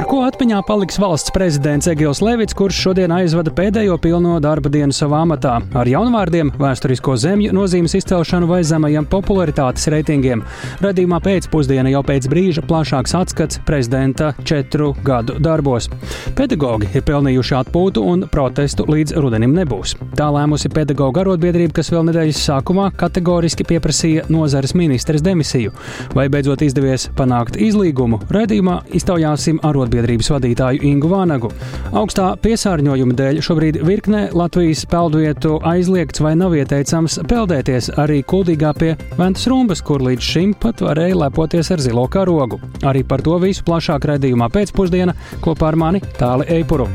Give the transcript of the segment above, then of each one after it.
Ar ko atmiņā paliks valsts prezidents Egils Levits, kurš šodien aizvada pēdējo pilno darba dienu savā amatā ar jaunvārdiem, vēsturisko zemju nozīmes izcelšanu vai zemajiem popularitātes reitingiem. Radījumā pēcpusdiena jau pēc brīža plašāks atskats prezidenta četru gadu darbos. Pedagogi ir pelnījuši atpūtu un protestu līdz rudenim nebūs. Tā lēmusi pedagoģa arotbiedrība, kas vēl nedēļas sākumā kategoriski pieprasīja nozares ministres demisiju. Vai beidzot izdevies panākt izlīgumu, radījumā iztaujāsim arotbiedrību arotbiedrības vadītāju Ingu Vānagu. Augstā piesārņojuma dēļ šobrīd virknē Latvijas peldvietu aizliegts vai nav ieteicams peldēties arī kuldīgā pie Ventas Rumbas, kur līdz šim pat varēja lepoties ar zilo karogu. Arī par to visu plašāk redzījumā pēcpusdienā kopā ar mani Tāli Eipuru.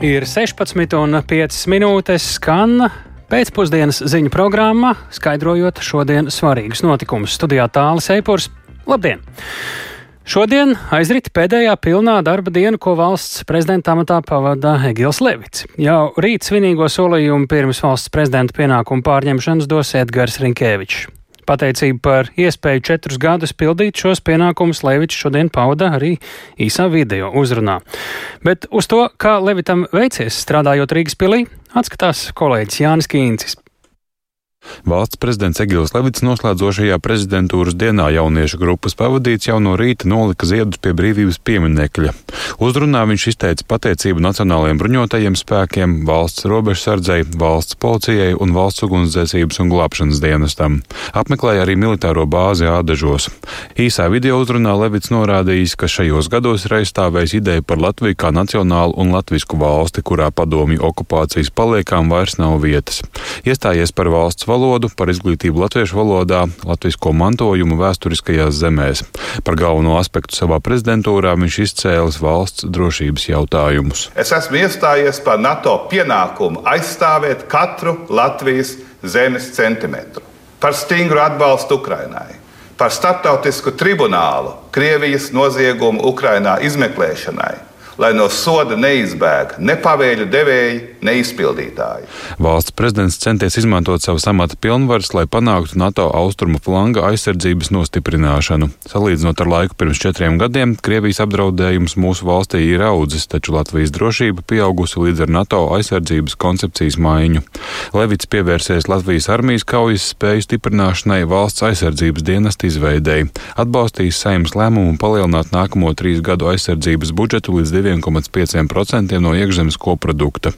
Ir 16,5 minūtes skan Pēcpusdienas ziņu programma, skaidrojot šodienas svarīgus notikumus. Studijā tālāk Eipurs. Labdien! Šodien aizrit pēdējā pilnā darba diena, ko valsts prezidenta amatā pavada Egils Levits. Jau rīt svinīgo solījumu pirms valsts prezidenta pienākumu pārņemšanas dos Edgars Rinkēvičs. Pateicību par iespēju četrus gadus pildīt šos pienākumus Levičs šodien pauda arī īsā video uzrunā. Bet uz to, kā Levitam veicies strādājot Rīgas pilī, atskatās kolēģis Jānis Kīncis. Valsts prezidents Egils Levits noslēdzošajā prezidentūras dienā jauniešu grupas pavadīts jau no rīta nolika ziedus pie brīvības pieminekļa. Uzrunā viņš izteica pateicību Nacionālajiem bruņotajiem spēkiem, valsts robežsardzei, valsts policijai un valsts ugunsdzēsības un glābšanas dienestam. Apmeklēja arī militāro bāzi Ādažos. Īsā video uzrunā Levits norādījis, ka šajos gados ir aizstāvējis ideju par Latviju kā nacionālu un latvisku valsti, kurā padomju okupācijas paliekām vairs nav vietas. Iestājies par valsts valodu, par izglītību latviešu valodā, latvisko mantojumu vēsturiskajās zemēs. Par galveno aspektu savā prezidentūrā viņš izcēlis valsts drošības jautājumus. Es esmu iestājies par NATO pienākumu aizstāvēt katru Latvijas zemes centimetru, par stingru atbalstu Ukrainai, par starptautisku tribunālu Krievijas noziegumu Ukrainā izmeklēšanai lai no soda neizbēg ne pavēļu devēji, ne izpildītāji. Valsts prezidents centies izmantot savas amata pilnvaras, lai panāktu NATO austrumu flanga aizsardzības nostiprināšanu. Salīdzinot ar laiku pirms četriem gadiem, Krievijas apdraudējums mūsu valstī ir audzis, taču Latvijas drošība pieaugusi līdz ar NATO aizsardzības koncepcijas maiņu. Levits pievērsies Latvijas armijas kaujas spēju stiprināšanai valsts aizsardzības dienesta izveidēji, atbalstīs saimnes lēmumu palielināt nākamo trīs gadu aizsardzības budžetu līdz 2 2,5% no iekšzemes koprodukta,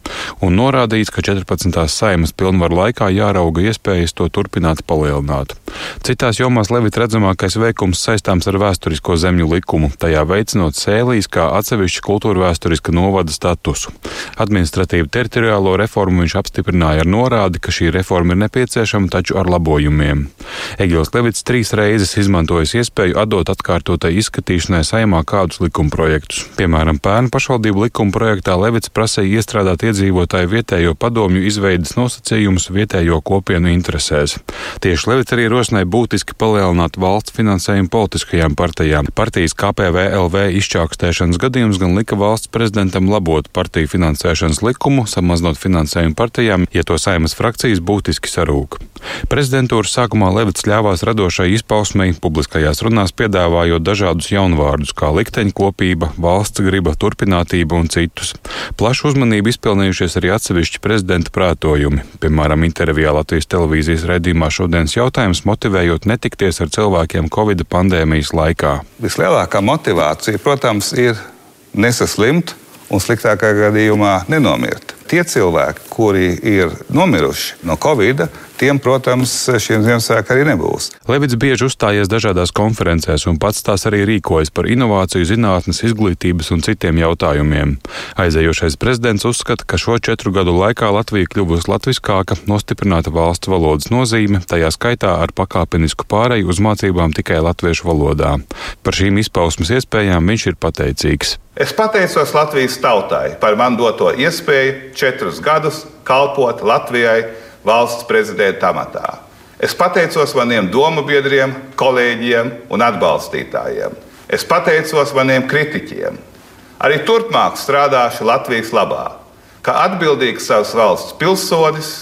un norādīts, ka 14. saimas pilnvaru laikā jārauga iespējas to turpināt palielināt. Citās jomās Levita redzamākais veikums saistāms ar vēsturisko zemju likumu, tajā veicinot sēlīs kā atsevišķu kultūra vēsturiska novada statusu. Administratīvu teritoriālo reformu viņš apstiprināja ar norādi, ka šī reforma ir nepieciešama, taču ar labojumiem. Egils Levits trīs reizes izmantojis iespēju atdot atkārtotai izskatīšanai saimā kādus likumprojektus, piemēram, pērn Bērnu pašvaldību likuma projektā Levits prasīja iestrādāt iedzīvotāju vietējo padomju izveidas nosacījumus vietējo kopienu interesēs. Tieši Levits arī rosināja būtiski palielināt valsts finansējumu politiskajām partijām. Partijas KPVLV izčākstēšanas gadījums gan lika valsts prezidentam labot partiju finansēšanas likumu, samazinot finansējumu partijām, ja to saimas frakcijas būtiski sarūk. Prezidentūras sākumā Levits ļāvās radošai izpausmei, publiskajās runās piedāvājot dažādus jaunvārdus, kā likteņkopība, valsts griba, turpinātība un citus. Plašu uzmanību izpelnījušies arī atsevišķi prezidenta prātojumi, piemēram, intervijā Latvijas televīzijas redzījumā šodienas jautājums motivējot netikties ar cilvēkiem Covid pandēmijas laikā. Vislielākā motivācija, protams, ir nesaslimt un sliktākā gadījumā nenomirt. Tie cilvēki, kuri ir nomiruši no Covid, tiem, protams, šiem Ziemassvētkiem arī nebūs. Levits bieži uzstājies dažādās konferencēs un pats tās arī rīkojas par inovāciju, zinātnes, izglītības un citiem jautājumiem. Aizējošais prezidents uzskata, ka šo četru gadu laikā Latvija kļuvusi latviskāka, nostiprināta valsts valodas nozīme, tajā skaitā ar pakāpenisku pāreju uz mācībām tikai latviešu valodā. Par šīm izpausmes iespējām viņš ir pateicīgs. Es pateicos Latvijas tautai par man doto iespēju četrus gadus kalpot Latvijai valsts prezidenta amatā. Es pateicos maniem domu biedriem, kolēģiem un atbalstītājiem. Es pateicos maniem kritiķiem. Arī turpmāk strādāšu Latvijas labā, kā atbildīgs savas valsts pilsonis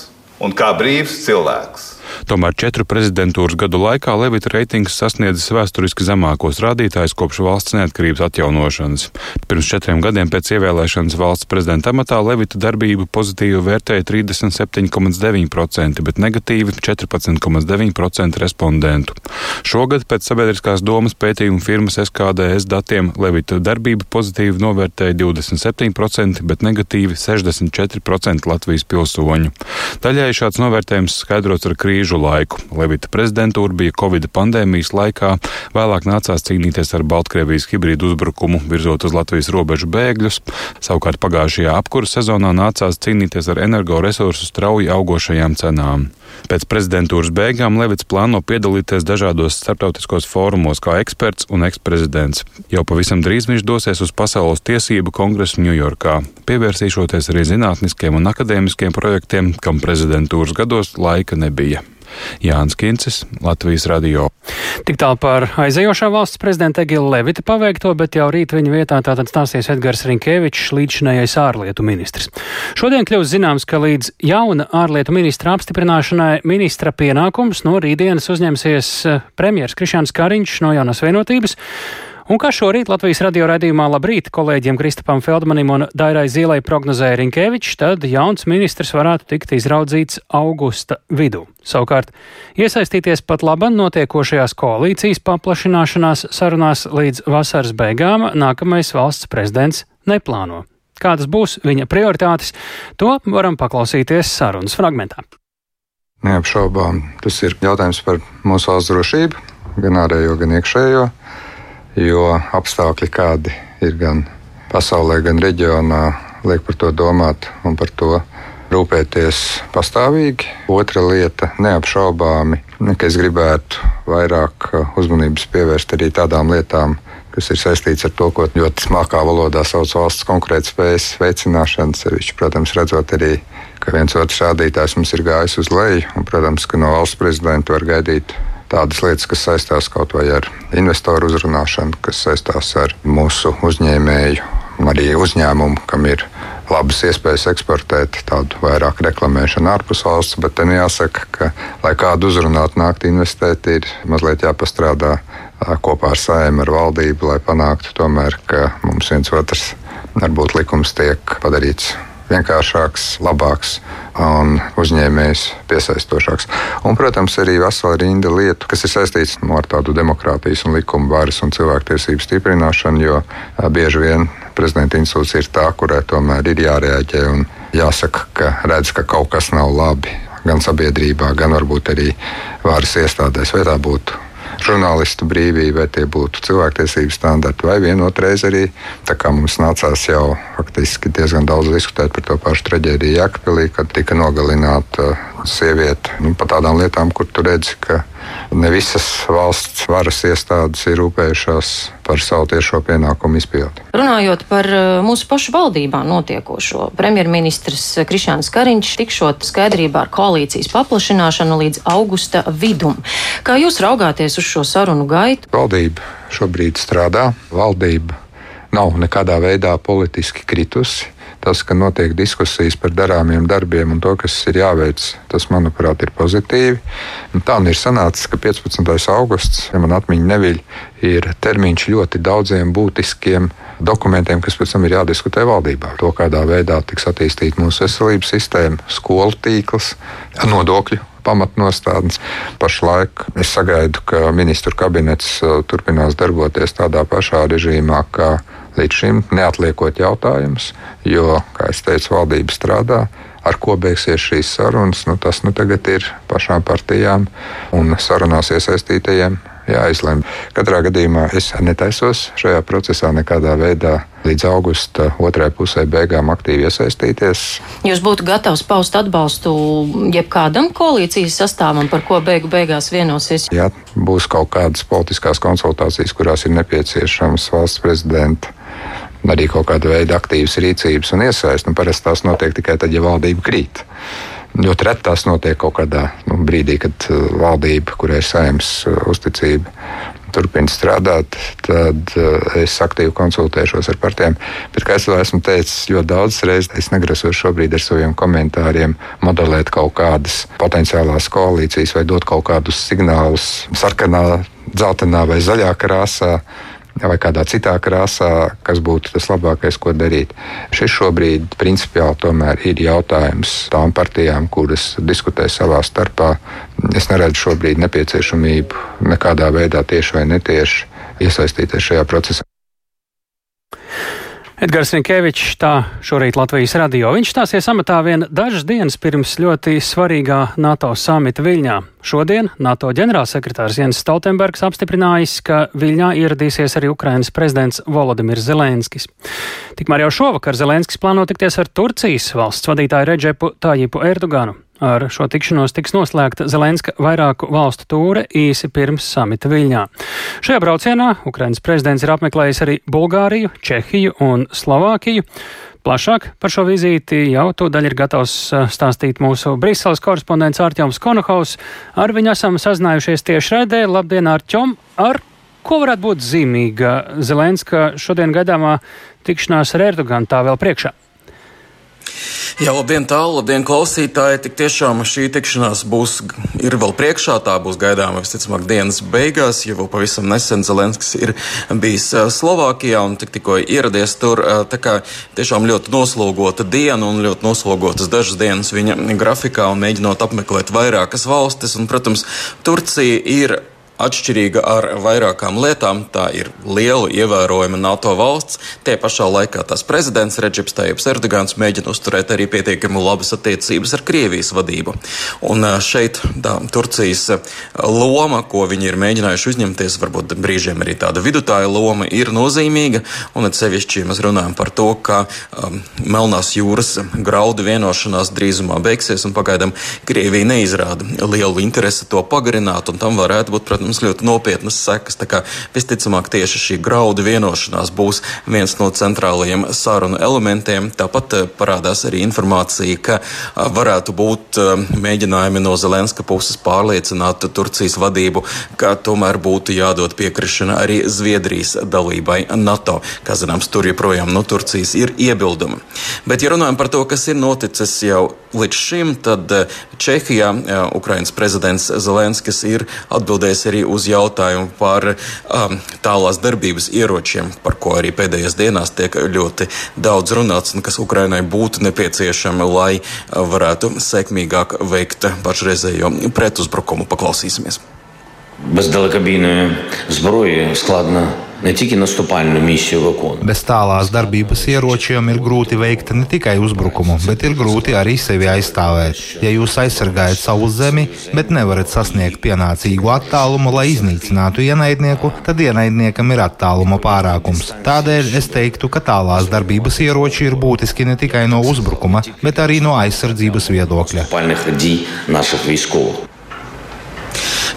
un kā brīvs cilvēks. Tomēr četru prezidentūras gadu laikā Levita reitings sasniedzis vēsturiski zemākos rādītājus kopš valsts neatkarības atjaunošanas. Pirms četriem gadiem pēc ievēlēšanas valsts prezidenta amatā Levita darbību pozitīvi vērtēja 37,9%, bet negatīvi 14,9% respondentu. Šogad pēc sabiedriskās domas pētījuma firmas SKDS datiem Levita darbību pozitīvi novērtēja 27%, bet negatīvi 64% Latvijas pilsoņu. Daļai šāds novērtējums skaidrots ar krīžu laiku. Levita prezidentūra bija Covid pandēmijas laikā, vēlāk nācās cīnīties ar Baltkrievijas hibrīdu uzbrukumu, virzot uz Latvijas robežu bēgļus. Savukārt pagājušajā apkura sezonā nācās cīnīties ar energoresursu strauji augošajām cenām. Pēc prezidentūras beigām Levits plāno piedalīties dažādos starptautiskos fórumos kā eksperts un eksprezidents. Jau pavisam drīz viņš dosies uz Pasaules tiesību kongresu Ņujorkā, pievērsīšoties arī zinātniskiem un akadēmiskiem projektiem, kam prezidentūras gados laika nebija. Jānis Kincis, Latvijas radio. Tik tālu par aizējošā valsts prezidenta Egila Levita paveikto, bet jau rīt viņa vietā tātad stāsies Edgars Rinkēvičs, līdzinājais ārlietu ministrs. Šodien kļūst zināms, ka līdz jauna ārlietu ministra apstiprināšanai ministra pienākums no rītdienas uzņemsies eh, premjers Krišāns Kariņš no jaunās vienotības. Un kā šorīt Latvijas radio raidījumā Labrīt kolēģiem Kristapam Feldmanim un Dairai Zīlai prognozēja Rinkēvičs, tad jauns ministrs varētu tikt izraudzīts augusta vidū. Savukārt, iesaistīties pat laban notiekošajās koalīcijas paplašināšanās sarunās līdz vasaras beigām nākamais valsts prezidents neplāno. Kādas būs viņa prioritātes, to varam paklausīties sarunas fragmentā. Neapšaubām, tas ir jautājums par mūsu valsts drošību, gan ārējo, gan iekšējo jo apstākļi, kādi ir gan pasaulē, gan reģionā, liek par to domāt un par to rūpēties pastāvīgi. Otra lieta - neapšaubāmi, ka es gribētu vairāk uzmanības pievērst arī tādām lietām, kas ir saistīts ar to, ko ļoti smalkā valodā sauc valsts konkurētspējas veicināšana. Sevišķi, protams, redzot arī, ka viens otrs rādītājs mums ir gājis uz leju, un, protams, ka no valsts prezidenta var gaidīt tādas lietas, kas saistās kaut vai ar investoru uzrunāšanu, kas saistās ar mūsu uzņēmēju, arī uzņēmumu, kam ir labas iespējas eksportēt, tādu vairāk reklamēšanu ārpus valsts. Bet tam jāsaka, ka, lai kādu uzrunātu, nākt investēt, ir mazliet jāpastrādā kopā ar saimnu, ar valdību, lai panāktu tomēr, ka mums viens otrs varbūt likums tiek padarīts vienkāršāks, labāks un uzņēmējs piesaistošāks. Un, protams, arī vesela rinda lietu, kas ir saistīts no ar tādu demokrātijas un likuma varas un cilvēktiesību stiprināšanu, jo bieži vien prezidenta institūcija ir tā, kurai tomēr ir jārēģē un jāsaka, ka redz, ka kaut kas nav labi gan sabiedrībā, gan varbūt arī varas iestādēs, vai tā būtu žurnālistu brīvība, vai tie būtu cilvēktiesību standarti, vai vienotreiz arī mums nācās jau faktiski diezgan daudz diskutēt par to pašu traģēdiju Jakpilī, kad tika nogalināta sieviete nu, par tādām lietām, kur tu redzi, ka ne visas valsts varas iestādes ir rūpējušās par savu tiešo pienākumu izpildi. Runājot par uh, mūsu pašu valdībā notiekošo, premjerministrs Krišāns Kariņš tikšot skaidrībā ar koalīcijas paplašināšanu līdz augusta vidum. Kā jūs raugāties uz šo sarunu gaitu? Valdība šobrīd strādā. Valdība nav nekādā veidā politiski kritusi tas, ka notiek diskusijas par darāmiem darbiem un to, kas ir jāveic, tas, manuprāt, ir pozitīvi. Un tā un ir sanācis, ka 15. augusts, ja man atmiņa neviļ, ir termiņš ļoti daudziem būtiskiem dokumentiem, kas pēc tam ir jādiskutē valdībā. To, kādā veidā tiks attīstīta mūsu veselības sistēma, skolu tīkls, nodokļu pamatnostādnes. Pašlaik es sagaidu, ka ministru kabinets uh, turpinās darboties tādā pašā režīmā, kā līdz šim neatliekot jautājumus, jo, kā jau teicu, valdība strādā. Ar ko beigsies šīs sarunas, nu, tas nu tagad ir pašām partijām un sarunās iesaistītajiem jāizlemj. Katrā gadījumā es netaisos šajā procesā nekādā veidā līdz augusta otrajai pusē beigām aktīvi iesaistīties. Jūs būtu gatavs paust atbalstu jebkādam koalīcijas sastāvam, par ko beigu beigās vienosies? Jā, būs kaut kādas politiskās konsultācijas, kurās ir nepieciešams valsts prezidenta arī kaut kāda veida aktīvas rīcības un iesaistas. Nu, parasti tās notiek tikai tad, ja valdība krīt. Ļoti reti tas notiek kaut kādā nu, brīdī, kad uh, valdība, kurai ir saimnes uh, uzticība, turpina strādāt, tad es aktīvi konsultēšos ar partijām. Bet, kā jau esmu teicis ļoti daudz reizes, es negrasos šobrīd ar saviem komentāriem modelēt kaut kādas potenciālās koalīcijas vai dot kaut kādus signālus sarkanā, dzeltenā vai zaļā krāsā vai kādā citā krāsā, kas būtu tas labākais, ko darīt. Šis šobrīd principiāli tomēr ir jautājums tām partijām, kuras diskutē savā starpā. Es neredzu šobrīd nepieciešamību nekādā veidā tieši vai netieši iesaistīties šajā procesā. Edgars Rinkevičs, tā šorīt Latvijas radio. Viņš stāsies amatā vien dažas dienas pirms ļoti svarīgā NATO samita Viļņā. Šodien NATO ģenerālsekretārs Jens Stoltenbergs apstiprinājis, ka Viļņā ieradīsies arī Ukrainas prezidents Volodimirs Zelenskis. Tikmēr jau šovakar Zelenskis plāno tikties ar Turcijas valsts vadītāju Redžepu Tājipu Erdoganu. Ar šo tikšanos tiks noslēgta Zelenska vairāku valstu tūre īsi pirms samita Viļņā. Šajā braucienā Ukrainas prezidents ir apmeklējis arī Bulgāriju, Čehiju un Slovākiju. Plašāk par šo vizīti jau tūdaļ ir gatavs uh, stāstīt mūsu Briseles korespondents Ārķoms Konohaus. Ar viņu esam sazinājušies tieši raidē. Labdien, Ārķom! Ar ko varētu būt zīmīga Zelenska šodien gaidāmā tikšanās ar Erdoganu tā vēl priekšā? Jā, labdien, tālu, labdien, klausītāji. Tik tiešām šī tikšanās būs, vēl priekšā, tā būs gaidāma visticamāk dienas beigās, jo pavisam nesen Zelenskis ir bijis Slovākijā un tik tikko ieradies tur. Tā kā tiešām ļoti noslogota diena un ļoti noslogotas dažas dienas viņa grafikā un mēģinot apmeklēt vairākas valstis. Un, protams, Turcija ir atšķirīga ar vairākām lietām. Tā ir liela, ievērojama NATO valsts. Tie pašā laikā tās prezidents Reģips Tajips Erdogans mēģina uzturēt arī pietiekami labas attiecības ar Krievijas vadību. Un šeit tā, Turcijas loma, ko viņi ir mēģinājuši uzņemties, varbūt brīžiem arī tāda vidutāja loma, ir nozīmīga. Un sevišķi mēs runājam par to, ka um, Melnās jūras graudu vienošanās drīzumā beigsies, un pagaidām Krievija neizrāda lielu interesi to pagarināt, un tam varētu būt, protams, protams, ļoti nopietnas sekas. Visticamāk tieši šī graudu vienošanās būs viens no centrālajiem sarunu elementiem. Tāpat eh, parādās arī informācija, ka eh, varētu būt eh, mēģinājumi no Zelenska puses pārliecināt Turcijas vadību, ka tomēr būtu jādod piekrišana arī Zviedrijas dalībai NATO. Kā zināms, tur joprojām no Turcijas ir iebildumi. Bet, ja runājam par to, kas ir noticis jau līdz šim, tad Čehijā Ukrainas prezidents Zelenskis ir atbildējis arī arī uz jautājumu par um, tālās darbības ieročiem, par ko arī pēdējās dienās tiek ļoti daudz runāts un kas Ukrainai būtu nepieciešami, lai uh, varētu sekmīgāk veikt pašreizējo pretuzbrukumu. Paklausīsimies! Без далекобійної зброї складно ne tikai наступальну misiju виконувати. Bez tālās darbības ieročiem ir grūti veikt ne tikai uzbrukumu, bet ir grūti arī sevi aizstāvēt. Ja jūs aizsargājat savu zemi, bet nevarat sasniegt pienācīgu attālumu, lai iznīcinātu ienaidnieku, tad ienaidniekam ir attāluma pārākums. Tādēļ es teiktu, ka tālās darbības ieroči ir būtiski ne tikai no uzbrukuma, bet arī no aizsardzības viedokļa.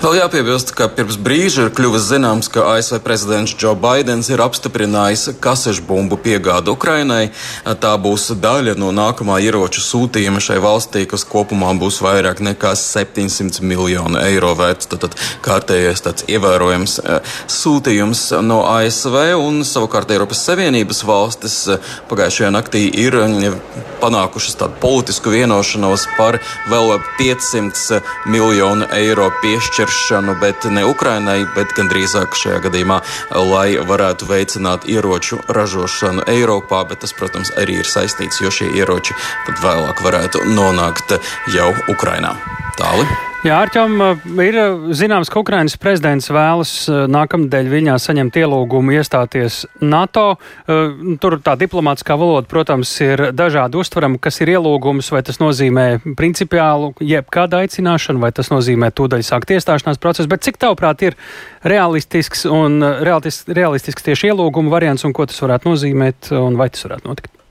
Vēl jāpiebilst, ka pirms brīža ir kļuvis zināms, ka ASV prezidents Joe Bidenis ir apstiprinājis kasešu bumbu piegādu Ukrainai. Tā būs daļa no nākamā ieroču sūtījuma šai valstī, kas kopumā būs vairāk nekā 700 miljonu eiro vērts. Tad kārtējais tāds ievērojams eh, sūtījums no ASV un savukārt Eiropas Savienības valstis eh, pagājušajā naktī ir eh, panākušas tādu politisku vienošanos par vēl 500 miljonu eiro piešķiršanu piešķiršanu, bet ne Ukrainai, bet gan drīzāk šajā gadījumā, lai varētu veicināt ieroču ražošanu Eiropā. Bet tas, protams, arī ir saistīts, jo šie ieroči tad vēlāk varētu nonākt jau Ukrainā. Tāli. Jā, Arčam, ir zināms, ka Ukrainas prezidents vēlas nākamnedēļ viņā saņemt ielūgumu iestāties NATO. Tur tā diplomātiskā valoda, protams, ir dažādi uztverama, kas ir ielūgums, vai tas nozīmē principiālu jebkādu aicināšanu, vai tas nozīmē tūdaļ sākt iestāšanās procesu, bet cik tavuprāt ir realistisks un realistisks tieši ielūguma variants un ko tas varētu nozīmēt un vai tas varētu notikt?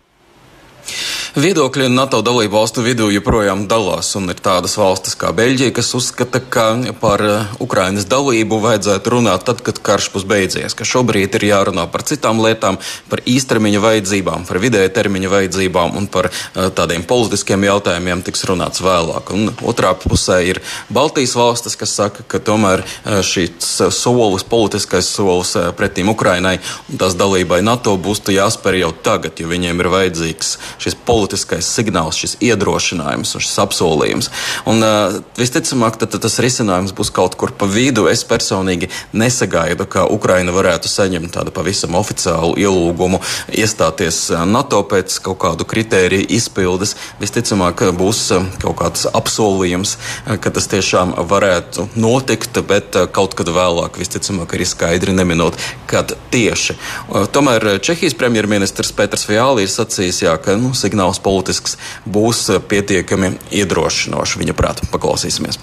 Viedokļi NATO dalību valstu vidū joprojām dalās, un ir tādas valstis kā Beļģija, kas uzskata, ka par eh, Ukrainas dalību vajadzētu runāt tad, kad karš būs beidzies, ka šobrīd ir jārunā par citām lietām, par īstermiņa vajadzībām, par vidēja termiņa vajadzībām un par uh, tādiem politiskiem jautājumiem tiks runāts vēlāk. Un otrā pusē ir Baltijas valstis, kas saka, ka tomēr uh, šīs solis, politiskais solis pretīm Ukrainai un tās dalībai NATO būs jāspēr jau tagad, jo viņiem ir vajadzīgs šis politiskais politiskais signāls, šis iedrošinājums un šis apsolījums. Un, uh, visticamāk, tad, tad tas risinājums būs kaut kur pa vidu. Es personīgi nesagaidu, ka Ukraina varētu saņemt tādu pavisam oficiālu ielūgumu iestāties NATO pēc kaut kādu kritēriju izpildes. Visticamāk, būs kaut kāds apsolījums, ka tas tiešām varētu notikt, bet kaut kad vēlāk, visticamāk, arī skaidri neminot, kad tieši. Tomēr Čehijas premjerministrs Pēters Fjāli ir sacījis, jā, ka nu, signāls signāls politisks būs pietiekami iedrošinošs. Viņa prāta paklausīsimies.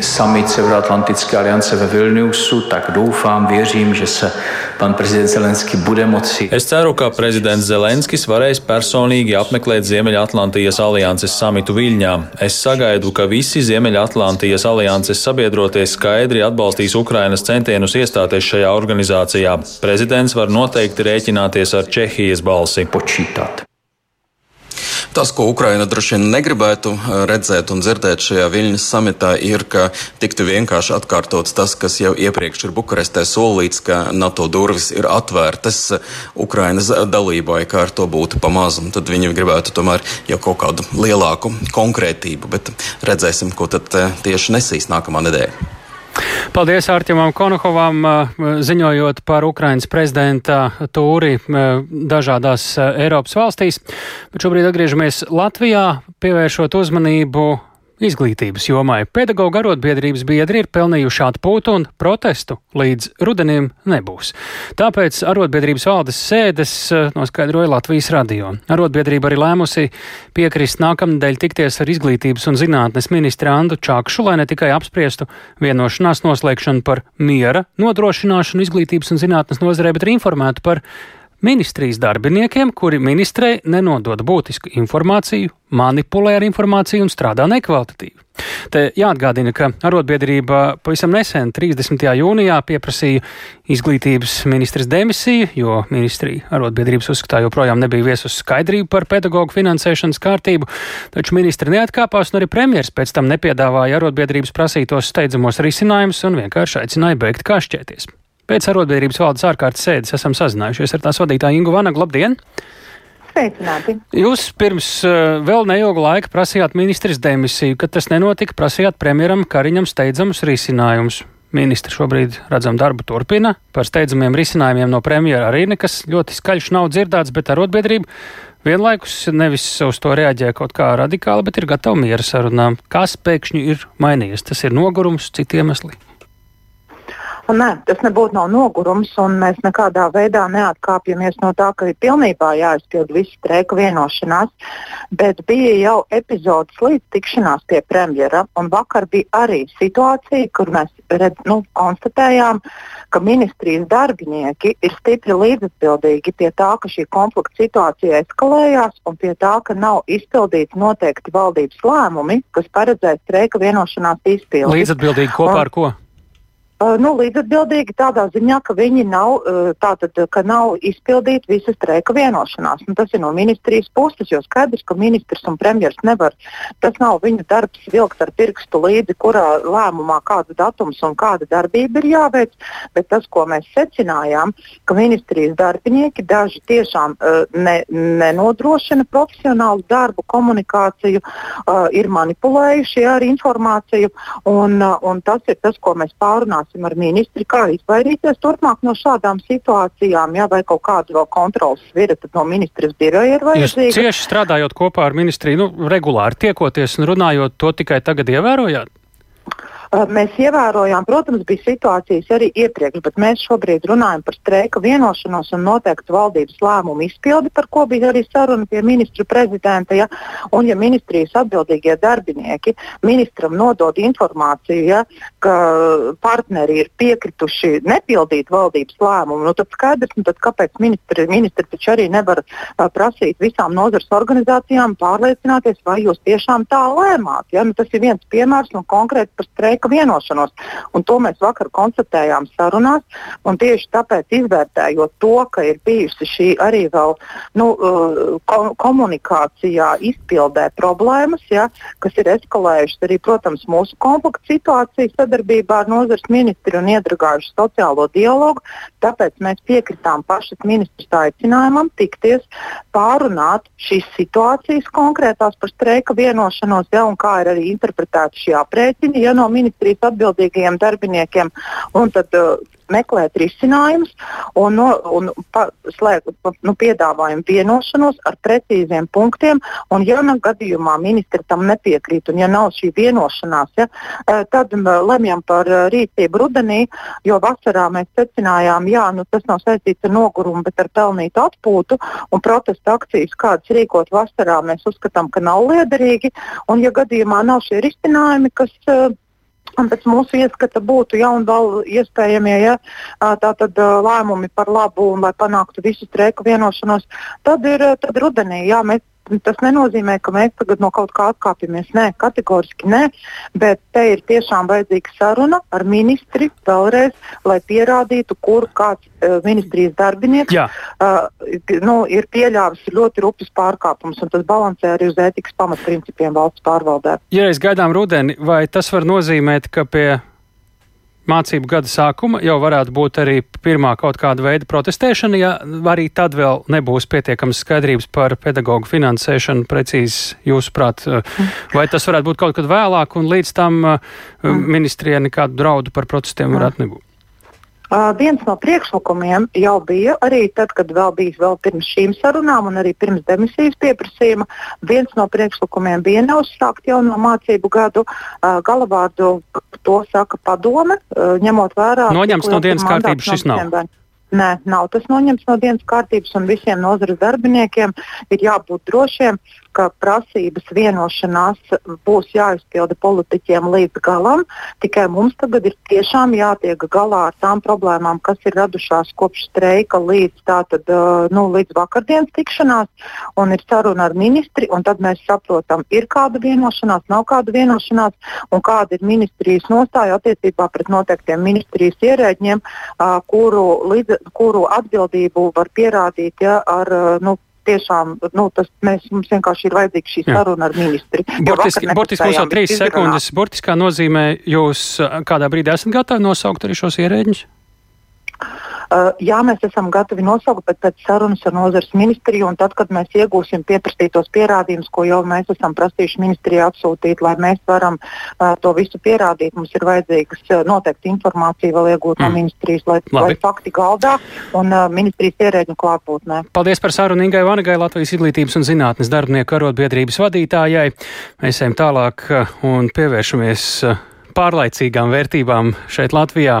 Summit Severoatlantické aliance ve Vilniusu, tak doufám, věřím, že se pan prezident Zelenskis bude moci. Es ceru, ka prezidents Zelenskis varēs personīgi apmeklēt Ziemeļatlantijas alianses samitu Viļņā. Es sagaidu, ka visi Ziemeļatlantijas alianses sabiedrotie skaidri atbalstīs Ukrainas centienus iestāties šajā organizācijā. Prezidents var noteikti rēķināties ar Čehijas balsi. Počítāt. Tas, ko Ukraina droši vien negribētu eh, redzēt un dzirdēt šajā Viļņas samitā, ir, ka tiktu vienkārši atkārtots tas, kas jau iepriekš ir Bukarestē solīts, ka NATO durvis ir atvērtas Ukrainas dalībai, kā ar to būtu pamazs. Tad viņi gribētu tomēr jau kaut kādu lielāku konkrētību, bet redzēsim, ko tad eh, tieši nesīs nākamā nedēļa. Paldies Artimam Konohovam, ziņojot par Ukrainas prezidenta tūri dažādās Eiropas valstīs. Bet šobrīd atgriežamies Latvijā, pievēršot uzmanību izglītības jomai. Pedagoģa arotbiedrības biedri ir pelnījuši atpūtu un protestu līdz rudenim nebūs. Tāpēc arotbiedrības valdes sēdes eh, noskaidroja Latvijas radio. Arotbiedrība arī lēmusi piekrist nākamnedēļ tikties ar izglītības un zinātnes ministru Andu Čakšu, lai ne tikai apspriestu vienošanās noslēgšanu par miera nodrošināšanu izglītības un zinātnes nozarē, bet arī informētu par ministrijas darbiniekiem, kuri ministrei nenodod būtisku informāciju, manipulē ar informāciju un strādā nekvalitatīvi. Te jāatgādina, ka arotbiedrība pavisam nesen, 30. jūnijā, pieprasīja izglītības ministras demisiju, jo ministrija arotbiedrības uzskatā joprojām nebija viesus skaidrību par pedagoģu finansēšanas kārtību, taču ministri neatkāpās un arī premjers pēc tam nepiedāvāja arotbiedrības prasītos steidzamos risinājumus un vienkārši aicināja beigt kašķēties. Pēc arotbiedrības valdes ārkārtas sēdes esam sazinājušies ar tās vadītāju Ingu Vanagu. Labdien! Sveicināti. Jūs pirms uh, vēl neilga laika prasījāt ministrs demisiju, kad tas nenotika, prasījāt premjeram Kariņam steidzamus risinājumus. Ministri šobrīd, redzam, darbu turpina. Par steidzamiem risinājumiem no premjera arī nekas ļoti skaļš nav dzirdēts, bet arotbiedrība vienlaikus nevis uz to reaģē kaut kā radikāli, bet ir gatava miera sarunām. Kas pēkšņi ir mainījies? Tas ir nogurums, citi iemesli. Nē, tas nebūtu nav nogurums, un mēs nekādā veidā neatkāpjamies no tā, ka ir pilnībā jāizpild visi streika vienošanās. Bet bija jau epizodes līdz tikšanās pie premjera, un vakar bija arī situācija, kur mēs redz, nu, konstatējām, ka ministrijas darbinieki ir stipri līdzatbildīgi pie tā, ka šī konflikta situācija eskalējās, un pie tā, ka nav izpildīti noteikti valdības lēmumi, kas paredzēja streika vienošanās izpildi. Līdzatbildīgi kopā un, ar ko? Uh, nu, līdzatbildīgi tādā ziņā, ka viņi nav, uh, tātad, ka nav izpildīta visa streika vienošanās. Nu, tas ir no ministrijas puses, jo skaidrs, ka ministrs un premjerministrs nevar. Tas nav viņu darbs vilkt ar pirkstu līdzi, kurā lēmumā kāds datums un kāda darbība ir jāveic. Bet tas, ko mēs secinājām, ka ministrijas darbinieki daži tiešām uh, ne, nenodrošina profesionālu darbu, komunikāciju, ir manipulējuši ar informāciju. Un, un tas ir tas, ko mēs pārunāsim runāsim ar ministri, kā izvairīties turpmāk no šādām situācijām, ja, vai kaut kāda vēl kontrolas svira no ministras biroja ir vajadzīga. Jūs cieši strādājot kopā ar ministriju, nu, regulāri tiekoties un runājot, to tikai tagad ievērojāt? Mēs ievērojām, protams, bija situācijas arī iepriekš, bet mēs šobrīd runājam par streika vienošanos un noteiktu valdības lēmumu izpildi, par ko bija arī saruna pie ministra prezidenta. Ja? Un, ja ministrijas atbildīgie darbinieki ministram nodod informāciju, ja, ka partneri ir piekrituši nepildīt valdības lēmumu, nu, tad skaidrs, nu, tad kāpēc ministri, ministri taču arī nevar uh, prasīt visām nozares organizācijām pārliecināties, vai jūs tiešām tā lēmāt. Ja? Nu, tas ir viens piemērs un konkrēti par streika vienošanos. Un to mēs vakar konstatējām sarunās. Tieši tāpēc, izvērtējot to, ka ir bijusi šī arī vēl nu, ko komunikācijā, izpildē problēmas, ja, kas ir eskalējušas arī, protams, mūsu konflikta situāciju sadarbībā ar nozares ministru un iedragājuši sociālo dialogu. Tāpēc mēs piekritām pašas ministrs aicinājumam tikties, pārunāt šīs situācijas konkrētās par streika vienošanos, ja, un kā ir arī interpretēti šie aprēķini ja, no ministrijas atbildīgajiem darbiniekiem. Un tad, uh, meklēt risinājumus un, no, un pa, slēgt, nu, piedāvājam vienošanos ar precīziem punktiem. Un, ja nu gadījumā ministri tam nepiekrīt un ja nav šī vienošanās, ja, eh, tad lemjam par eh, rīcību rudenī, jo vasarā mēs secinājām, ka nu, tas nav saistīts ar nogurumu, bet ar pelnītu atpūtu. Un protesta akcijas, kādas rīkot vasarā, mēs uzskatām, ka nav liederīgi. Un, ja gadījumā nav šie risinājumi, kas uh, Un pēc mūsu ieskata būtu ja, vēl iespējamie ja, tātad, lēmumi par labu un lai panāktu visu streiku vienošanos, tad ir tad rudenī. Jā, mēs tas nenozīmē, ka mēs tagad no kaut kā atkāpjamies. Nē, kategoriski nē, bet te ir tiešām vajadzīga saruna ar ministri vēlreiz, lai pierādītu, kur kāds uh, ministrijas darbinieks uh, nu, ir pieļāvis ļoti rupjas pārkāpumus, un tas balansē arī uz ētikas pamatprincipiem valsts pārvaldē. Ja es gaidām rudeni, vai tas var nozīmēt, ka pie mācību gada sākuma jau varētu būt arī pirmā kaut kāda veida protestēšana, ja arī tad vēl nebūs pietiekams skaidrības par pedagoģu finansēšanu precīzi jūsuprāt, vai tas varētu būt kaut kad vēlāk un līdz tam uh, ministrijai nekādu draudu par protestiem varētu nebūt? Uh, viens no priekšlikumiem jau bija arī tad, kad vēl bija vēl pirms šīm sarunām un arī pirms demisijas pieprasījuma. Viens no priekšlikumiem bija neuzsākt jauno mācību gadu. Uh, galavārdu to saka padome, uh, ņemot vērā. Noņemts no dienas kārtības šis nav. Nē, nav tas noņemts no dienas kārtības, un visiem nozares darbiniekiem ir jābūt drošiem, ka prasības vienošanās būs jāizpilda politiķiem līdz galam. Tikai mums tagad ir tiešām jātiek galā ar tām problēmām, kas ir radušās kopš streika līdz, tātad, nu, līdz vakardienas tikšanās. Un ir saruna ar ministri, un tad mēs saprotam, ir kāda vienošanās, nav kāda vienošanās, un kāda ir ministrijas nostāja attiecībā pret noteiktiem ministrijas ierēģiem, kuru, līdz, kuru atbildību var pierādīt ja, ar nu, tiešām nu, tas, mēs, mums vienkārši ir vajadzīga šī saruna ar ministri. Burtiski, burtiski mums jau trīs sekundes. Burtiskā nozīmē, jūs kādā brīdī esat gatavi nosaukt arī šos ierēģņus? Uh, jā, mēs esam gatavi nosaukt, bet pēc sarunas ar nozares ministriju un tad, kad mēs iegūsim pieprasītos pierādījumus, ko jau mēs esam prasījuši ministrijai atsūtīt, lai mēs varam uh, to visu pierādīt, mums ir vajadzīgas uh, noteikti informācija vēl iegūt mm. no ministrijas, lai, Labi. lai fakti galdā un uh, ministrijas ierēģinu klātbūtnē. Paldies par sarunu Ingai Vanagai, Latvijas izglītības un zinātnes darbinieku arotbiedrības vadītājai. Mēs ejam tālāk un pievēršamies. Uh, pārlaicīgām vērtībām šeit Latvijā.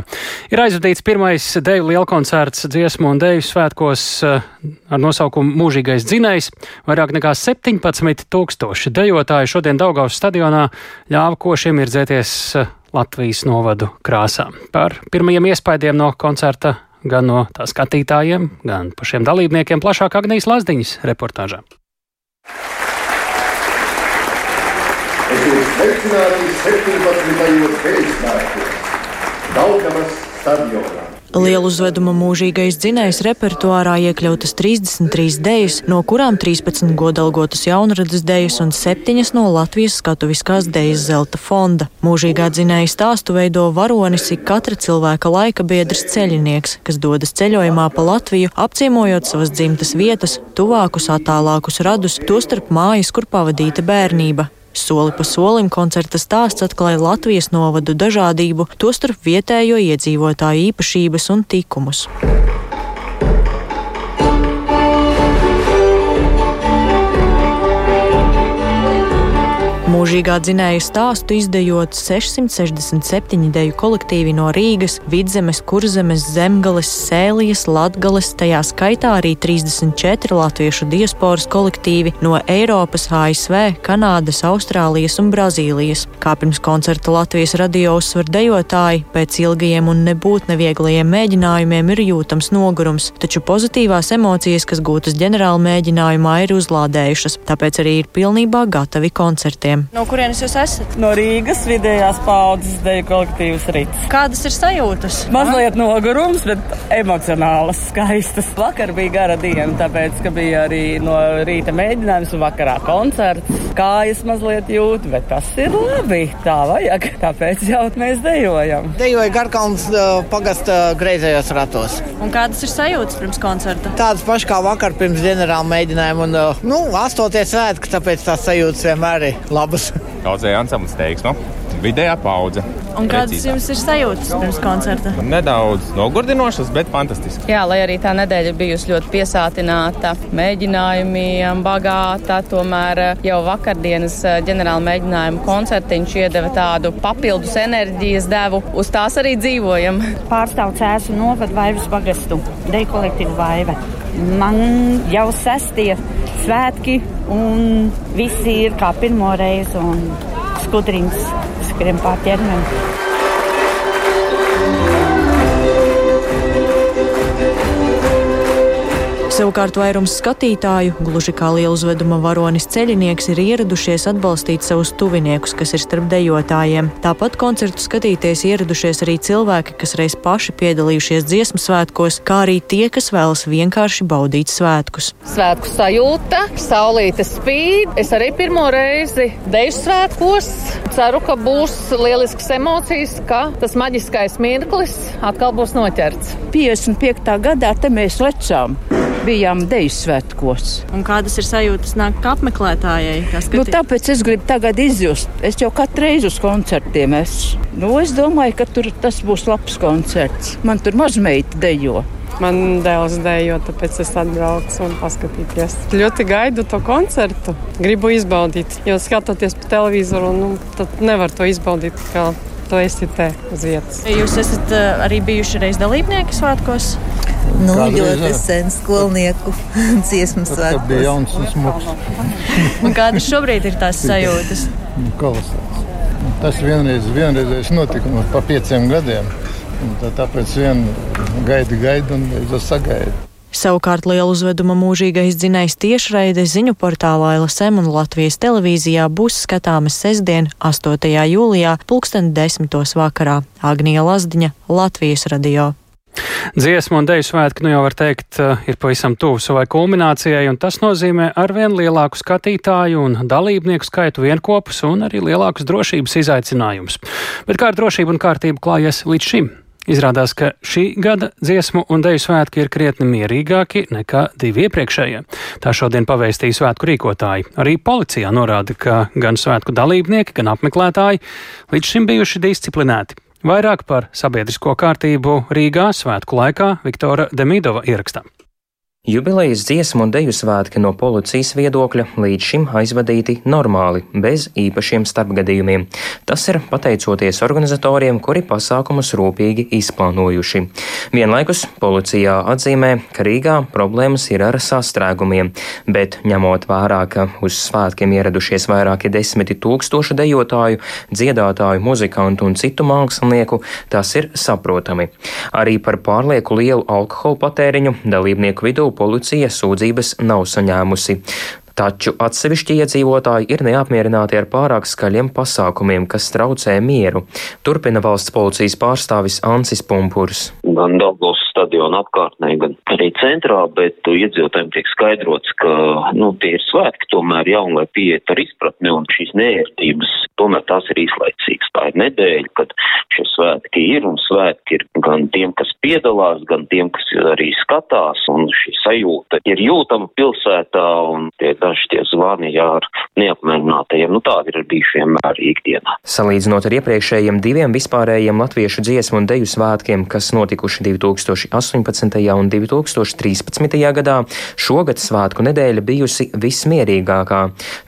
Ir aizvadīts pirmais deju lielkoncerts dziesmu un deju svētkos eh, ar nosaukumu Mūžīgais dzinējs. Vairāk nekā 17 tūkstoši dejotāji šodien Daugaus stadionā ļāva košiem irdzēties eh, Latvijas novadu krāsā. Par pirmajiem iespaidiem no koncerta gan no tā skatītājiem, gan pašiem dalībniekiem plašāk Agnijas Lazdiņas reportāžā. Sveicināti 17. pēcsvētkos Daugavas stadionā. Lielu uzvedumu mūžīgais dzinējs repertuārā iekļautas 33 dejas, no kurām 13 godalgotas jaunradas dejas un 7 no Latvijas skatuviskās dejas zelta fonda. Mūžīgā dzinēja stāstu veido varonis ik katra cilvēka laika biedrs ceļinieks, kas dodas ceļojumā pa Latviju, apciemojot savas dzimtas vietas, tuvākus, attālākus radus, tostarp mājas, kur pavadīta bērnība. Soli pa solim koncerta stāsts atklāja Latvijas novadu dažādību, tostarp vietējo iedzīvotāju īpašības un tikumus. Mūžīgā dzinēja stāstu izdejot 667 deju kolektīvi no Rīgas, Vidzemes, Kurzemes, Zemgales, Sēlijas, Latgales, tajā skaitā arī 34 latviešu diasporas kolektīvi no Eiropas, ASV, Kanādas, Austrālijas un Brazīlijas. Kā pirms koncerta Latvijas radio uzsver dejotāji, pēc ilgajiem un nebūt nevieglajiem mēģinājumiem ir jūtams nogurums, taču pozitīvās emocijas, kas gūtas ģenerāla mēģinājumā, ir uzlādējušas, tāpēc arī ir pilnībā gatavi koncertiem. No kurienes jūs esat? No Rīgas vidējās paudzes deju kolektīvas rīts. Kādas ir sajūtas? Mazliet nogurums, bet emocionālas, skaistas. Vakar bija gara diena, tāpēc, ka bija arī no rīta mēģinājums un vakarā koncerts. Kājas mazliet jūt, bet tas ir labi. Tā vajag, tāpēc jau mēs dejojam. Dejoju Garkalns pagasta greizējos ratos. Un kādas ir sajūtas pirms koncerta? Tādas pašas kā vakar pirms ģenerāla mēģinājuma un, nu, astoties svētki, tāpēc tās sajūtas vienmēr ir labas. Daudzēji ansamblis teiksmu. Vidējā paudze. Un kādas jums ir sajūtas pirms koncerta? Nedaudz nogurdinošas, bet fantastiski. Jā, lai arī tā nedēļa bijusi ļoti piesātināta, mēģinājumiem bagāta, tomēr eh, jau vakardienas eh, ģenerāla mēģinājuma koncertiņš iedeva tādu papildus enerģijas devu. Uz tās arī dzīvojam. Pārstāv cēsu novadu Vaivas pagastu, deju kolektīvu Vaiva. Man jau sestie svētki, un visi ir kā pirmo reizi, un skudriņas skrien pār ķermeni. Savukārt vairums skatītāju, gluži kā lieluzveduma varonis ceļinieks, ir ieradušies atbalstīt savus tuviniekus, kas ir starp dejotājiem. Tāpat koncertu skatīties ieradušies arī cilvēki, kas reiz paši piedalījušies dziesmu svētkos, kā arī tie, kas vēlas vienkārši baudīt svētkus. Svētku sajūta, saulīte spīd. Es arī pirmo reizi deju svētkos. Ceru, ka būs lielisks emocijas, ka tas maģiskais mirklis atkal būs noķerts. 55. gadā te mēs lecām bijām deju svētkos. Un kādas ir sajūtas nāk apmeklētājai? Nu, tāpēc es gribu tagad izjust. Es jau katru reizi uz koncertiem esmu. Nu, es domāju, ka tur tas būs labs koncerts. Man tur mazmeita dejo. Man dēls dejo, tāpēc es atbraucu un paskatīties. Ļoti gaidu to koncertu. Gribu izbaudīt, jo skatoties pa televizoru, nu, tad nevar to izbaudīt kā tu esi te uz vietas. Jūs esat uh, arī bijuši reiz dalībnieki svētkos? Nu, Kādreiz, ļoti sen skolnieku dziesmu svētkos. Tas bija jauns un smuks. un kādas šobrīd ir tās sajūtas? Nu, kolosāls. Tas vienreiz, vienreizējais notikums pa pieciem gadiem. Tā, tāpēc vien gaidi, gaidi un sagaidi. Savukārt lielu uzveduma mūžīgais dzinējs tiešraide ziņu portālā LSM un Latvijas televīzijā būs skatāmas sestdien, 8. jūlijā, pulksten 10. vakarā. Agnija Lazdiņa, Latvijas radio. Dziesmu un deju svētki, nu jau var teikt, eh, ir pavisam tuvu savai kulminācijai, un tas nozīmē arvien lielāku skatītāju un dalībnieku skaitu vienopus un arī lielākus drošības izaicinājumus. Bet kā ar drošību un kārtību klājies līdz šim? Izrādās, ka šī gada dziesmu un deju svētki ir krietni mierīgāki nekā divi iepriekšējie. Tā šodien pavēstīja svētku rīkotāji. Arī policijā norāda, ka gan svētku dalībnieki, gan apmeklētāji līdz šim bijuši disciplinēti. Vairāk par sabiedrisko kārtību Rīgā svētku laikā Viktora Demidova ierakstā. Jubilejas dziesmu un deju svētki no policijas viedokļa līdz šim aizvadīti normāli, bez īpašiem starpgadījumiem. Tas ir pateicoties organizatoriem, kuri pasākumus rūpīgi izplānojuši. Vienlaikus policijā atzīmē, ka Rīgā problēmas ir ar sastrēgumiem, bet ņemot vērā, ka uz svētkiem ieradušies vairāki desmiti tūkstoši dejotāju, dziedātāju, muzikantu un citu mākslinieku, tas ir saprotami. Arī par pārlieku lielu alkohola patēriņu dalībnieku vidū policija sūdzības nav saņēmusi. Taču atsevišķi iedzīvotāji ir neapmierināti ar pārāk skaļiem pasākumiem, kas traucē mieru. Turpina valsts policijas pārstāvis Ansis Pumpurs. Gan Daugavas stadiona apkārtnē, gan arī centrā, bet iedzīvotājiem tiek skaidrots, ka nu, tie ir svētki, tomēr jauni, lai pieiet ar izpratni un šīs neērtības, tomēr tās ir īslaicīgas. Tā ir nedēļa, kad šie svētki ir, un svētki ir gan tiem, kas piedalās, gan tiem, kas arī skatās, un šī sajūta ir jūtama pilsētā, un tie daži tie zvani, ar neapmierinātajiem, nu tādi ir bijuši vienmēr ikdienā. Salīdzinot ar iepriekšējiem diviem vispārējiem latviešu dziesmu un deju svētkiem, kas notikuši 2018. un 2013. gadā, šogad svētku nedēļa bijusi vismierīgākā.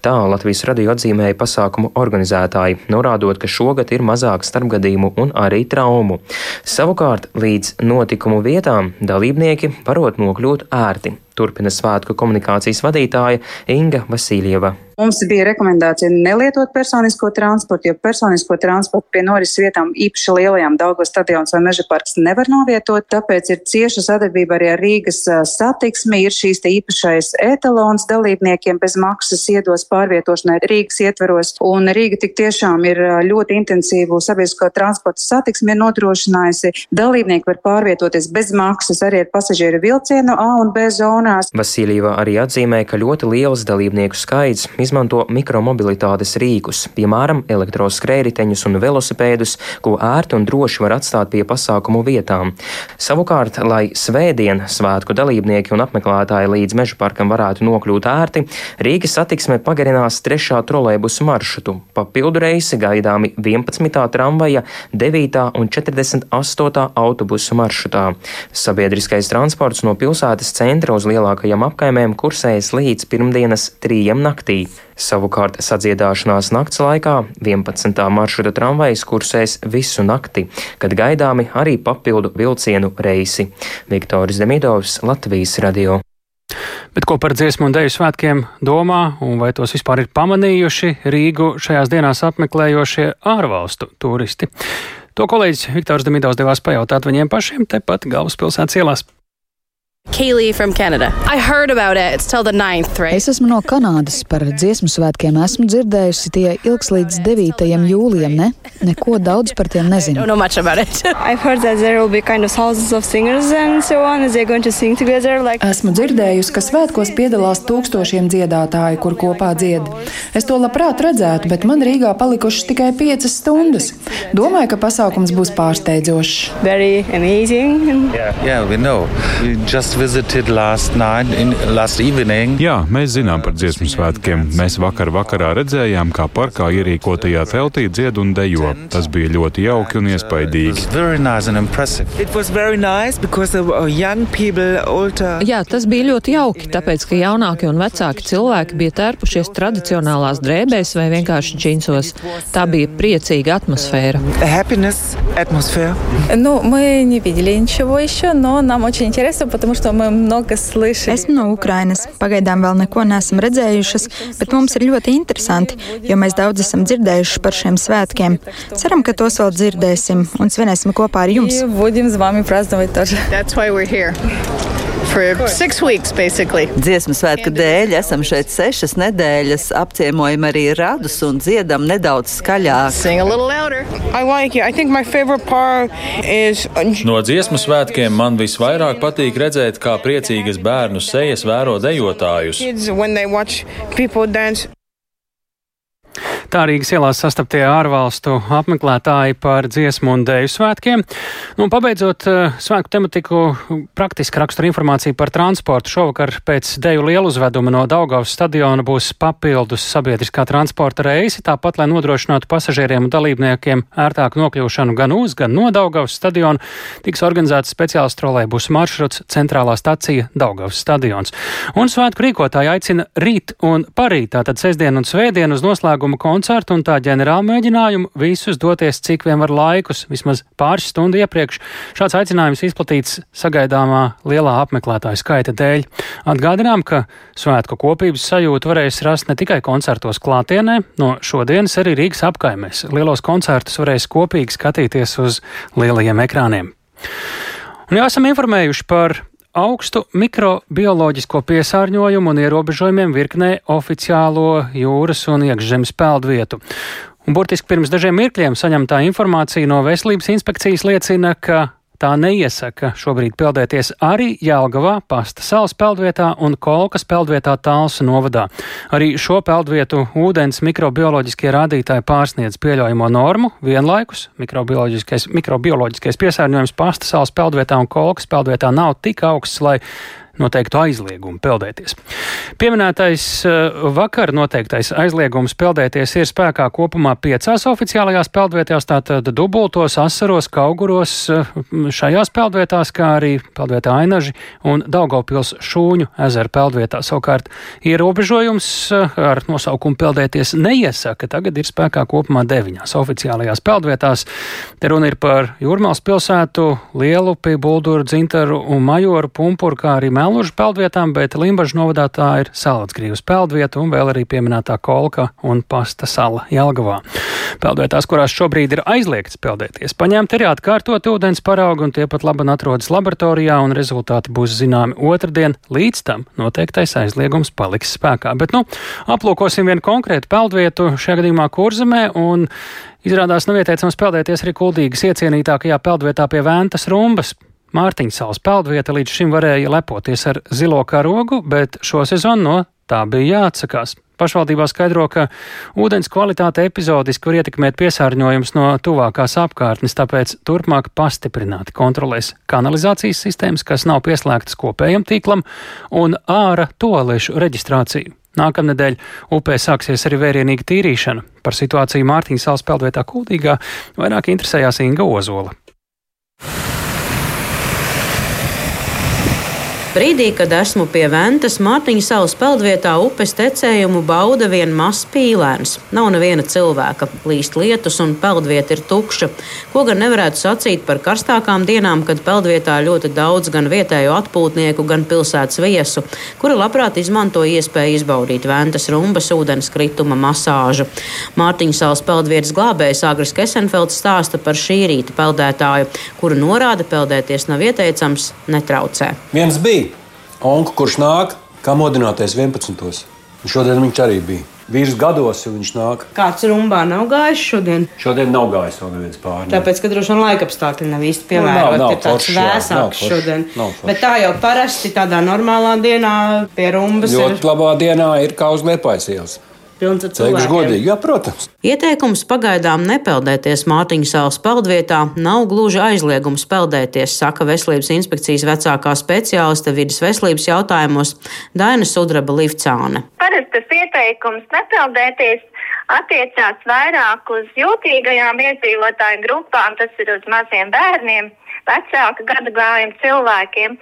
Tā Latvijas radio atzīmēja pasākumu organizētāji, norādot, ka šogad ir mazāk starpgadījumu un arī traumu. Savukārt līdz notikumu vietām dalībnieki varot nokļūt ērti. Turpina svētku komunikācijas vadītāja Inga Vasiljeva. Mums bija rekomendācija nelietot personisko transportu, jo personisko transportu pie norises vietām īpaši lielajām Daugavas stadions vai meža parks nevar novietot, tāpēc ir cieša sadarbība arī ar Rīgas satiksmi, ir šīs īpašais etalons dalībniekiem bez maksas iedos pārvietošanai Rīgas ietveros, un Rīga tik tiešām ir ļoti intensīvu sabiedrisko transportu satiksmi nodrošinājusi. Dalībnieki var pārvietoties bez maksas arī ar pasažieru vilcienu A un B zonās. Vasiljeva arī atzīmē, ka ļoti liels dalībnieku skaits izmanto mikromobilitātes rīkus, piemēram, elektroskrējriteņus un velosipēdus, ko ērti un droši var atstāt pie pasākumu vietām. Savukārt, lai svētdien svētku dalībnieki un apmeklētāji līdz meža parkam varētu nokļūt ērti, Rīgas satiksme pagarinās trešā trolēbusu maršrutu. Papildu reisi gaidāmi 11. tramvaja, 9. un 48. autobusu maršrutā. Sabiedriskais transports no pilsētas centra uz lielākajām apkaimēm kursējas līdz pirmdienas trījam naktī. Savukārt sadziedāšanās nakts laikā 11. maršruta tramvajs kursēs visu nakti, kad gaidāmi arī papildu vilcienu reisi. Viktoris Demidovs, Latvijas radio. Bet ko par dziesmu un dēļu svētkiem domā, un vai tos vispār ir pamanījuši Rīgu šajās dienās apmeklējošie ārvalstu turisti? To kolēģis Viktors Demidovs devās pajautāt viņiem pašiem tepat galvaspilsētas ielās. Kaylee from Canada. I heard about it. It's till the 9th, right? Es esmu no Kanādas. Par dziesmu svētkiem esmu dzirdējusi. Tie ilgs līdz 9. jūlijam, ne? Neko daudz par tiem nezinu. I don't know much about it. I've heard that there will be kind of thousands of singers and so on. They're going to sing together. Like... Esmu dzirdējusi, ka svētkos piedalās tūkstošiem dziedātāju, kur kopā dzied. Es to labprāt redzētu, bet man Rīgā palikušas tikai piecas stundas. Domāju, ka pasākums būs pārsteidzošs. Very amazing. Yeah, yeah, we know. We just Jā, mēs zinām par dziesmu svētkiem. Mēs vakar vakarā redzējām, kā parkā ierīkotajā teltī dzied un dejo. Tas bija ļoti jauki un iespaidīgi. Jā, tas bija ļoti jauki, tāpēc, ka jaunāki un vecāki cilvēki bija tērpušies tradicionālās drēbēs vai vienkārši džinsos. Tā bija priecīga atmosfēra. Nu, мы не видели ничего еще, но нам очень интересно, потому что мы много слышали. Esmu no Ukrainas. Pagaidām vēl neko neesam redzējušas, bet mums ir ļoti interesanti, jo mēs daudz esam dzirdējuši par šiem svētkiem. Ceram, ka tos vēl dzirdēsim un svinēsim kopā ar jums. Будем с вами праздновать тоже. That's why we're here. Weeks, Dziesmu svētku dēļ esam šeit sešas nedēļas, apciemojam arī radus un dziedam nedaudz skaļāk. Like is... No dziesmu svētkiem man visvairāk patīk redzēt, kā priecīgas bērnu sejas vēro dejotājus. Tā Rīgas ielās sastaptie ārvalstu apmeklētāji par dziesmu un dēļu svētkiem. Nu, pabeidzot uh, svētku tematiku, praktiski rakstura informācija par transportu. Šovakar pēc dēļu lieluzveduma no Daugavas stadiona būs papildus sabiedriskā transporta reisi, tāpat, lai nodrošinātu pasažieriem un dalībniekiem ērtāku nokļūšanu gan uz, gan no Daugavas stadiona, tiks organizēts speciāls trolēbus maršruts centrālā stacija Daugavas stadions. Un svētku rīkotāji aicina rīt un parīt, tātad sestdien un svētdien uz noslēguma koncertu koncertu un tā ģenerāla mēģinājumu visus doties cik vien var laikus, vismaz pāris stundu iepriekš. Šāds aicinājums izplatīts sagaidāmā lielā apmeklētāju skaita dēļ. Atgādinām, ka svētku kopības sajūtu varēs rast ne tikai koncertos klātienē, no šodienas arī Rīgas apkaimēs. Lielos koncertus varēs kopīgi skatīties uz lielajiem ekrāniem. Un jau esam informējuši par augstu mikrobioloģisko piesārņojumu un ierobežojumiem virknē oficiālo jūras un iekšzemes peldvietu. Un burtiski pirms dažiem mirkļiem saņemtā informācija no veselības inspekcijas liecina, ka tā neiesaka šobrīd peldēties arī Jālgavā, Pasta salas peldvietā un Kolkas peldvietā Tālsu novadā. Arī šo peldvietu ūdens mikrobioloģiskie rādītāji pārsniedz pieļaujamo normu vienlaikus. Mikrobioloģiskais, mikrobioloģiskais piesārņojums Pasta salas peldvietā un Kolkas peldvietā nav tik augsts, lai noteiktu aizliegumu peldēties. Pieminētais eh, vakar noteiktais aizliegums peldēties ir spēkā kopumā piecās oficiālajās peldvietās, tātad dubultos, asaros, kauguros, eh, šajās peldvietās, kā arī peldvietā Ainaži un Daugavpils šūņu ezera peldvietā. Savukārt ierobežojums eh, ar nosaukumu peldēties neiesaka, tagad ir spēkā kopumā deviņās oficiālajās peldvietās. Te runa ir par Jūrmāls pilsētu, Lielupi, Bulduru, Dzintaru un Majoru, Pumpuru, kā arī Melnužu peldvietām, bet Limbažu novadā tā ir Salacgrīvas peldvieta un vēl arī pieminētā Kolka un Pasta sala Jelgavā. Peldvietās, kurās šobrīd ir aizliegts peldēties, paņemt ir atkārtot ūdens paraugu un tie pat labi atrodas laboratorijā un rezultāti būs zināmi otrdien, līdz tam noteiktais aizliegums paliks spēkā. Bet, nu, aplūkosim vienu konkrētu peldvietu, šajā gadījumā Kurzemē, izrādās nav ieteicams peldēties arī kuldīgas iecienītākajā peldvietā pie Vēntas rumbas. Mārtiņsāls peldvieta līdz šim varēja lepoties ar zilo karogu, bet šo sezonu no tā bija jāatsakās. Pašvaldībā skaidro, ka ūdens kvalitāte epizodiski var ietekmēt piesārņojums no tuvākās apkārtnes, tāpēc turpmāk pastiprināti kontrolēs kanalizācijas sistēmas, kas nav pieslēgtas kopējam tīklam, un āra toalešu reģistrāciju. Nākamnedēļ upē sāksies arī vērienīga tīrīšana. Par situāciju Mārtiņas salas peldvietā Kuldīgā vairāk interesējās Inga Ozola. Brīdī, kad esmu pie Ventas, Mārtiņa salas peldvietā upes tecējumu bauda vien mazs pīlēns. Nav neviena cilvēka, līst lietus un peldvieta ir tukša. Ko gan nevarētu sacīt par karstākām dienām, kad peldvietā ļoti daudz gan vietējo atpūtnieku, gan pilsētas viesu, kuri labprāt izmanto iespēju izbaudīt Ventas rumbas ūdens krituma masāžu. Mārtiņa salas peldvietas glābējs Agris Kesenfelds stāsta par šī rīta peldētāju, kuru norāda peldēties nav ieteicams, netraucē. Viens bija onku, kurš nāk, kā modināties 11. Un šodien viņš arī bija. Vīrs gados jau viņš nāk. Kāds rumbā nav gājis šodien? Šodien nav gājis vēl neviens pāri. Tāpēc, ka droši vien laika apstākļi nav īsti piemēroti. Nu, nav, nav, ir tāds vēsāks šodien. Nav forši. Bet tā jau parasti tādā normālā dienā pie rumbas. Ļoti ir... labā dienā ir kā uz Liepājas ielas pilns ar cilvēkiem. Godīgi, jā, protams. Ieteikums pagaidām nepeldēties Mārtiņa salas peldvietā nav gluži aizliegums peldēties, saka Veselības inspekcijas vecākā speciāliste vidas veselības jautājumos Daina Sudraba Livcāne. Parasti tas ieteikums nepeldēties attiecās vairāk uz jūtīgajām iedzīvotāju grupām, tas ir uz maziem bērniem, vecāka gada gājuma cilvēkiem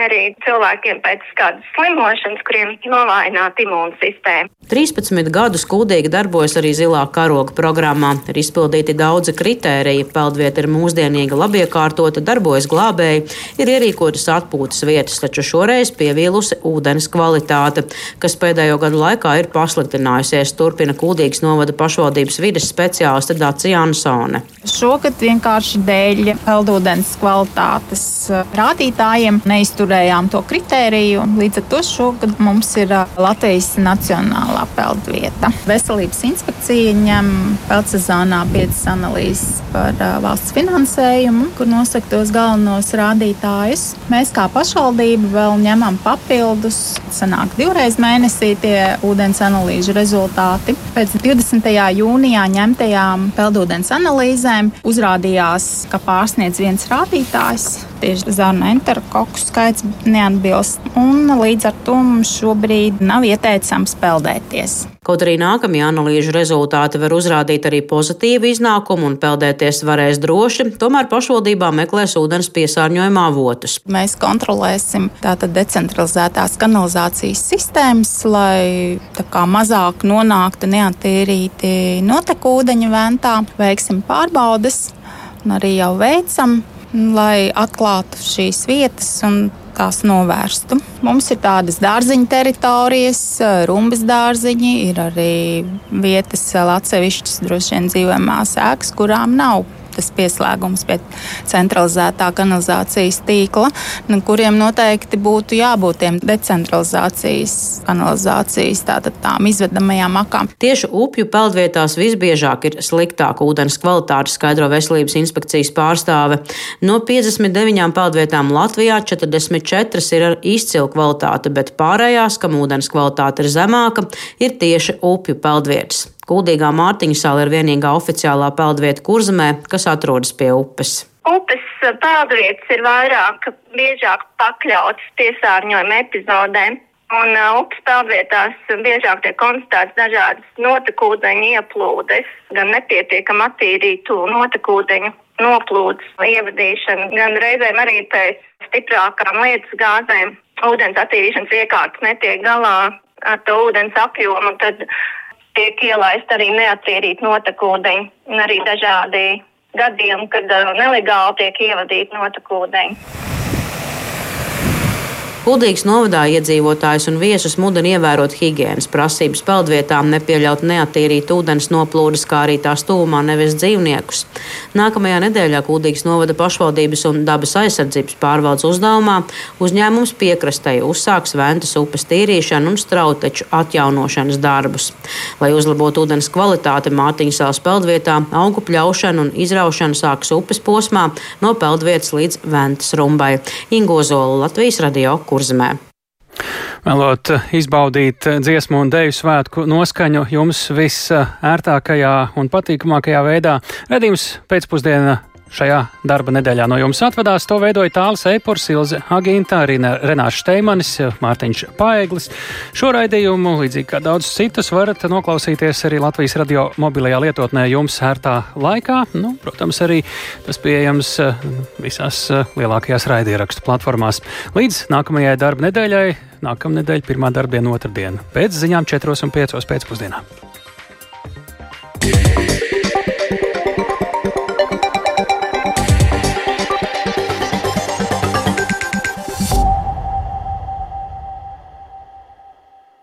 arī cilvēkiem pēc kādas slimošanas, kuriem novājināta imūnsistēma. 13 gadus kuldīgi darbojas arī zilā karoga programmā. Ir izpildīti daudzi kritēriji. Peldvieta ir mūsdienīga, labiekārtota, darbojas glābēji, ir ierīkotas atpūtas vietas, taču šoreiz pievīlusi ūdens kvalitāte, kas pēdējo gadu laikā ir pasliktinājusies, turpina kuldīgas novada pašvaldības vides speciāliste Dācija Ansone. Šogad vienkārši dēļ peldūdens kvalitātes uh, rādītājiem neizturējās nepaturējām to kritēriju. Līdz ar to šogad mums ir Latvijas Nacionālā peldvieta. Veselības inspekcija ņem peldsezonā piecas analīzes par valsts finansējumu, kur nosaka tos galvenos rādītājus. Mēs kā pašvaldība vēl ņemam papildus. Sanāk divreiz mēnesī tie ūdens analīžu rezultāti. Pēc 20. jūnijā ņemtajām peldūdens analīzēm uzrādījās, ka pārsniedz viens rādītājs. Tieši zarnu enterokoku skaits skaits neatbilst, un līdz ar to mums šobrīd nav ieteicams peldēties. Kaut arī nākamie analīžu rezultāti var uzrādīt arī pozitīvu iznākumu un peldēties varēs droši, tomēr pašvaldībā meklēs ūdens piesārņojuma avotus. Mēs kontrolēsim tātad decentralizētās kanalizācijas sistēmas, lai mazāk nonāktu neatīrīti notekūdeņu ventā, veiksim pārbaudes un arī jau veicam lai atklātu šīs vietas un tās novērstu. Mums ir tādas dārziņa teritorijas, rumbas dārziņi, ir arī vietas, atsevišķas droši vien dzīvojamās ēkas, kurām nav tas pieslēgums pie centralizētā kanalizācijas tīkla, nu, kuriem noteikti būtu jābūt tiem decentralizācijas kanalizācijas tātad tām izvedamajām akām. Tieši upju peldvietās visbiežāk ir sliktāka ūdens kvalitāte, skaidro veselības inspekcijas pārstāve. No 59 peldvietām Latvijā 44 ir ar izcilu kvalitāti, bet pārējās, kam ūdens kvalitāte ir zemāka, ir tieši upju peldvietas. Kuldīgā Mārtiņa sala ir vienīgā oficiālā peldvieta kurzemē, kas atrodas pie upes. Upes peldvietas ir vairāk, biežāk pakļautas piesārņojuma epizodēm. Un uh, upes peldvietās biežāk tiek konstatēts dažādas notekūdeņu ieplūdes, gan nepietiekami attīrītu notekūdeņu noplūdes ievadīšana, gan reizēm arī pēc stiprākām lietas gāzēm ūdens attīrīšanas iekārtas netiek galā ar to ūdens apjomu, tad tiek ielaist arī neattīrīt notekūdeņi un arī dažādi gadījumi, kad uh, nelegāli tiek ievadīti notekūdeņi. Kuldīgas novadā iedzīvotājus un viesus mudina ievērot higiēnas prasības peldvietām, nepieļaut neatīrīt ūdens noplūdes, kā arī tās tūmā nevis dzīvniekus. Nākamajā nedēļā Kuldīgas novada pašvaldības un dabas aizsardzības pārvaldes uzdevumā uzņēmums piekrastei uzsāks Ventas upes tīrīšanu un strauteču atjaunošanas darbus. Lai uzlabotu ūdens kvalitāti Mārtiņasāles peldvietā, augu pļaušana un izraušana sāks upes posmā no peldvietas līdz Ventas rumbai. Ingozola Latvijas radio kurzemē. Vēlot izbaudīt dziesmu un deju svētku noskaņu jums visērtākajā un patīkamākajā veidā. Redījums pēcpusdienā Šajā darba nedēļā no jums atvadās to veidoja Tāls Eipors, Ilze Agīntā, arī Renāš Steimanis, Mārtiņš Paeglis. Šo raidījumu, līdzīgi kā daudz citus, varat noklausīties arī Latvijas radio mobilajā lietotnē jums ērtā laikā. Nu, protams, arī tas pieejams eh, visās eh, lielākajās raidierakstu platformās. Līdz nākamajai darba nedēļai, nākamnedēļ, pirmā darbiena, otrdiena, pēc ziņām 4 un 5 pēcpusdienā.